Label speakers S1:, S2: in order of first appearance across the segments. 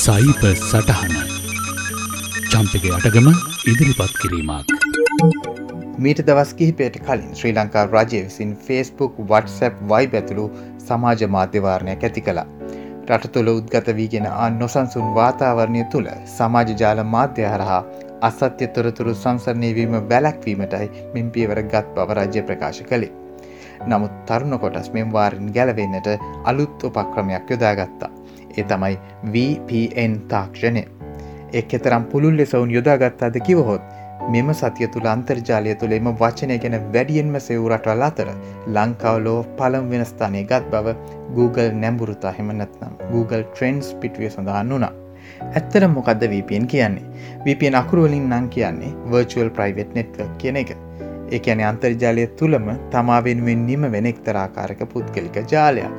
S1: සයිප සටහන චම්පක අටගම ඉදිරිපත් කිරීමක්.
S2: මීට දවස් කිහිපයට කලින් ශ්‍රී ලංකා රජය විසින් ෆේස්බුක් වටසැප් වයි බැතුළු සමාජ මාධ්‍යවාරණයක් ඇති කලා. රට තුළ උද්ගත වීගෙන අන් නොසන්සුන් වාතාවරණය තුළ සමාජ ජාල මාධ්‍ය හරහා අසත්‍ය තොරතුරු සංසරණයවීම වැලැක්වීමටයි මෙන් පියවර ගත් බව රජ්‍ය ප්‍රකාශ කළේ. නමුත් තරුණ කොටස් මෙම් වාරින් ගැලවෙන්නට අලුත් උපක්‍රමයක් යොදාගත්තා. ඒ තමයි VPN තාක්ෂණය. එක් එතරම් පුළුල් ලෙසවුන් යොදාගත්තාද කිවහොත් මෙම සතිය තුළ අන්තර්ජාලය තුළ එම වචනය ගැන වැඩියෙන්ම සෙවරටවල් අතර ලංකාව ලෝ පළම් වෙනස්ථානය ගත් බව Google නැඹුරුතා හෙමනත්නම් Google ට්‍රෙන්න්ස් පිටුවේ සඳහන් වුණා. ඇත්තර මොකක්ද VPN කියන්නේ. VPN අකුරුවලින් නං කියන්නේ Virtual Private Network කියන එක. ඒ ඇන අන්තර්ජාලය තුළම තමා වෙනුවෙන් නිම වෙන එක්තරාකාරක පුද්ගලික ජාලයක්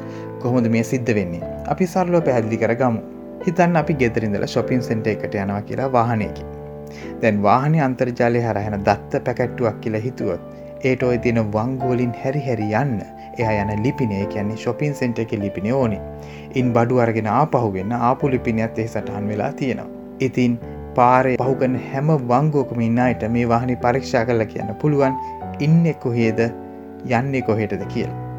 S2: කොහොමද මේ සිද්ධ වෙන්නේ අපි සරලෝ පැහැදිලි කර ගමු හිතන්න අපි ගෙදරින්දල ශොපින් සෙන්ට එකට යනවා කියලා වාහනයකි දැන් වාහනය අන්තර්ජාලය හරහෙන දත්ත පැකැට්ටුවක් කියලා හිතුවොත් ඒට ඔය තියෙන වංගෝලින් හැරි හැරි යන්න. එහ යන ලිපිනේ කියන්නේ ශොපින් සෙන්ට එක ලිපින ඕනි. ඉන් බඩු අරගෙන ආපහුවෙන්න ආපු ලිපිනයත් එහි සටහන් වෙලා තියෙනවා. ඉතින් පාරය පහුගන හැම වංගෝකම ඉන්නයට මේ වාහනි පරීක්ෂා කරලා කියන්න පුළුවන් ඉන්න කොහේද? යන්නේ කොහෙටද? කියලා.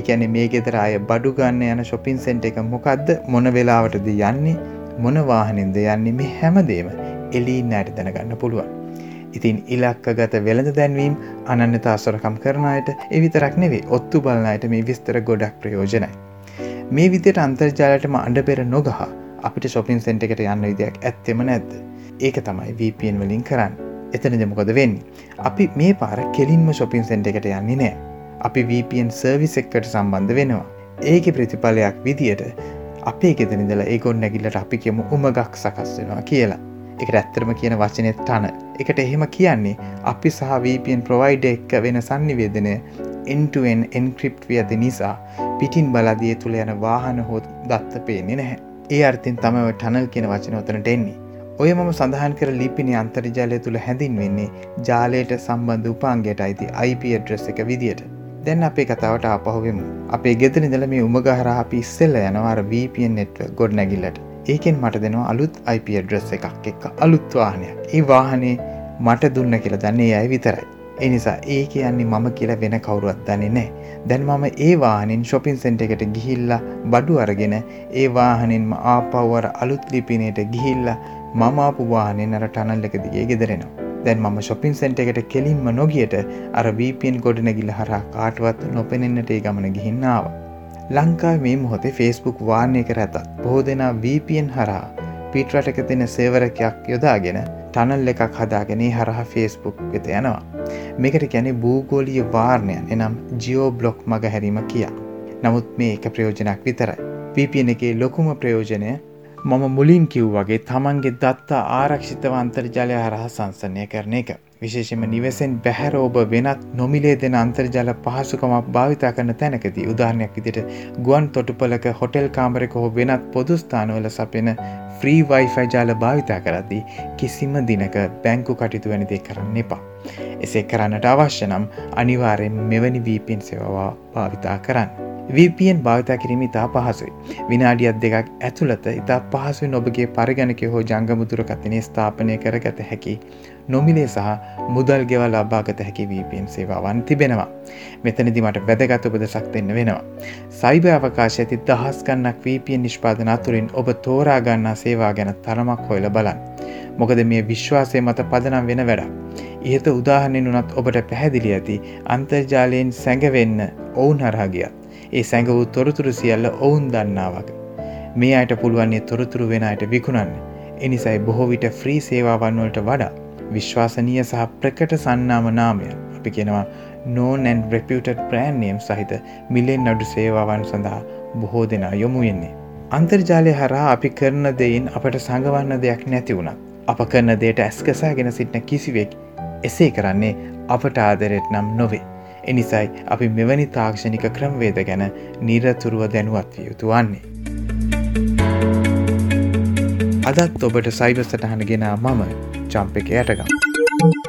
S2: එකැන මේ ගෙදර අය බඩු ගන්න යන ශොපින් සෙන්ට එක මොකක්ද මොන වෙලාවටද යන්නේ මොන වාහනින්ද යන්නේ මේ හැමදේම එලීන් අයට දැනගන්න පුළුවන්. ඉතින් ඉලක්ක ගත වෙළඳ දැන්වීම් අනන්නතා අසොරකම් කරනයට එවිතරක් නෙවේ ඔත්තු බලන්නයට මේ විස්තර ගොඩක් ප්‍රයෝජනයි. මේ විදියට අන්තර්ජාලටම අඩ පෙර නොගහ අපිට ශොපින් සෙන්ට එකට යන්න විදියක් ඇත්තෙම නැද්ද. ඒක තමයි VPN වලින් කරන්න එතන දෙමකොද වෙන්නේ අපි මේ පාර කෙලින්ම ශොපින් සෙන්ට එකට යන්නේ නෑ අපි VPN සර්විස් එක්කට සම්බන්ධ වෙනවා. ඒක ප්‍රතිඵලයක් විදියට අපේ ගෙදනිදල ඒගොන් නැගිල්ලට අපි කියමු උමගක් සකස් වෙනවා කියලා. එක ඇත්තරම කියන වචනය තන එකට එහෙම කියන්නේ අපි සහ VPN ප්‍රොවයිඩ එක්ක වෙන සන්නිවේදනය එන්ටුවෙන් එන්ක්‍රිප්ට් ඇති නිසා පිටින් බලදිය තුළ යන වාහන හෝත් දත්ත පේන්නේ නැහැ. ඒ අර්තින් තමව ටනල් කියෙන වචන ඔතනට එන්නේ. ඔය මම සඳහන් කර ලිපිනි අන්තර්ජාලය තුළ හැඳින්වෙන්නේ ජාලයට සම්බන්ධ උපාන්ගේට අයිති IP ඩ්‍රෙස් එක විදියට. දැන් අපේ කතාවට ආපහුවෙමු. අපේ ගෙතනිදල මේ උමගහර අපි ඉස්සෙල්ල යනවාර VPN නෙට්ව ගොඩ නැගිල්ලට. ඒකෙන් මට දෙනවා අලුත් IP ඩ්‍රෙස් එකක් එක්ක අලුත් වාහනයක්. ඒ වාහනේ මට දුන්න කියලා දන්නේ අයි විතරයි. එනිසා ඒ කියන්නේ මම කියලා වෙන කවුරුවත් දන්නේ නෑ. දැන් මම ඒ වාහනින් ශොපින් සෙන්ට එකට ගිහිල්ලා බඩු අරගෙන ඒ වාහනින්ම ආපව්වර අලුත් ලිපිනයට ගිහිල්ලා මම ආපු වාහනේ අර ටනල් එක දිගේ ගෙදරෙනවා. දැන් මම ශොපින් සෙන්ට එකට කෙලින්ම නොගියට අර VPN ගොඩනැගිල්ල හරහා කාටවත් නොපෙනෙන්නට ඒ ගමන ගිහින්නාව. ලංකා මේ මොහොතේ ෆේස්බුක් වාර්ණය කර ඇතත් බොහෝ දෙනා VPN හරහා පිටරටක තින සේවරකයක් යොදාගෙන ටනල් එකක් හදාගෙන හරහා ෆේස්බුක් වෙත යනවා. මේකට ගැනෙ භූගෝලිය වාර්ණයන් එනම් ජියෝ බ්ලොක් මග හැරීම කියා. නමුත් මේ එක ප්‍රයෝජනක් විතරයි. VPN එකේ ලොකුම ප්‍රයෝජනය මම මුලින් කිව් වගේ තමන්ගේ දත්තා ආරක්ෂිතව අන්තර්ජාලය හරහා සංසනය කරන එක. විශේෂම නිවසෙන් බැහැර ඔබ වෙනත් නොමිලේ දෙන අන්තර්ජාල පහසුකමක් භාවිතා කරන තැනකති උදාහරණයක් විදිට ගුවන් තොටුපලක හොටෙල් කාමරක හෝ වෙනත් පොදුස්ථානවල සපෙන ෆ්‍රී වයිෆයි ජාල භාවිතා කරද්දී කිසිම දිනක බැංකු කටයුතු වැනිදේ කරන්න එපා. එසේ කරන්නට අවශ්‍ය නම් අනිවාරයෙන් මෙවැනි වීපෙන් සේවා භාවිතා කරන්න. VPN භාවිතා කිරීම ඉතා පහසුයි. විනාඩියත් දෙකක් ඇතුළත ඉතා පහසුවෙන් ඔබගේ පරිගණක හෝ ජංගමුදුරකතිනේ ස්ථාපනය කරගත හැකි නොමිලේ සහ මුදල් ගෙවල් අබාගත හැකි VPN සේවාවන් තිබෙනවා. මෙතනදි මට වැදගත් උපදසක් දෙන්න වෙනවා. සයිබ අවකාශ ඇති දහස් ගන්නක් VPN නිෂ්පාදන අතුරින් ඔබ තෝරා ගන්නා සේවා ගැන තරමක් හොයල බලන්. මොකද මේ විශ්වාසය මත පදනම් වෙන වැඩක්. ඉහත උදාහරණයෙන් වනත් ඔබට පැහැදිලි ඇති අන්තර්ජාලයෙන් සැඟවෙන්න ඔවුන් හරහගියත්. ඒ සැඟ වූ තොරතුරු සියල්ල ඔවුන් දන්නාවක. මේ අයට පුළුවන්නේ තොරතුරු වෙන අයට විකුණන්න. එනිසයි බොහෝ විට ෆ්‍රී සේවාවන්වලට වඩා විශ්වාසනීය සහ ප්‍රකට සන්නාම නාමය අපි කෙනවා නෝනැන් රෙපියටඩ් ප්‍රෑන්්නයම් සහිත මිලෙන් අඩු සේවාවන් සඳහා බොහෝ දෙනා යොමු වෙන්නේ. අන්තර්ජාලය හරා අපි කරන දෙයින් අපට සඟවන්න දෙයක් නැති වුණත් අප කරන දේට ඇස්කසාගෙන සිටින කිසිවෙක් එසේ කරන්නේ අපට ආදරෙත් නම් නොවේ. එනිසයි අපි මෙවැනි තාක්ෂණික ක්‍රම්වේද ගැන නිරතුරුව දැනුවත් විය යුතු වන්නේ. අදත් ඔබට සයිබ සටහන ගෙනා මම චම්ප එක යටගම්.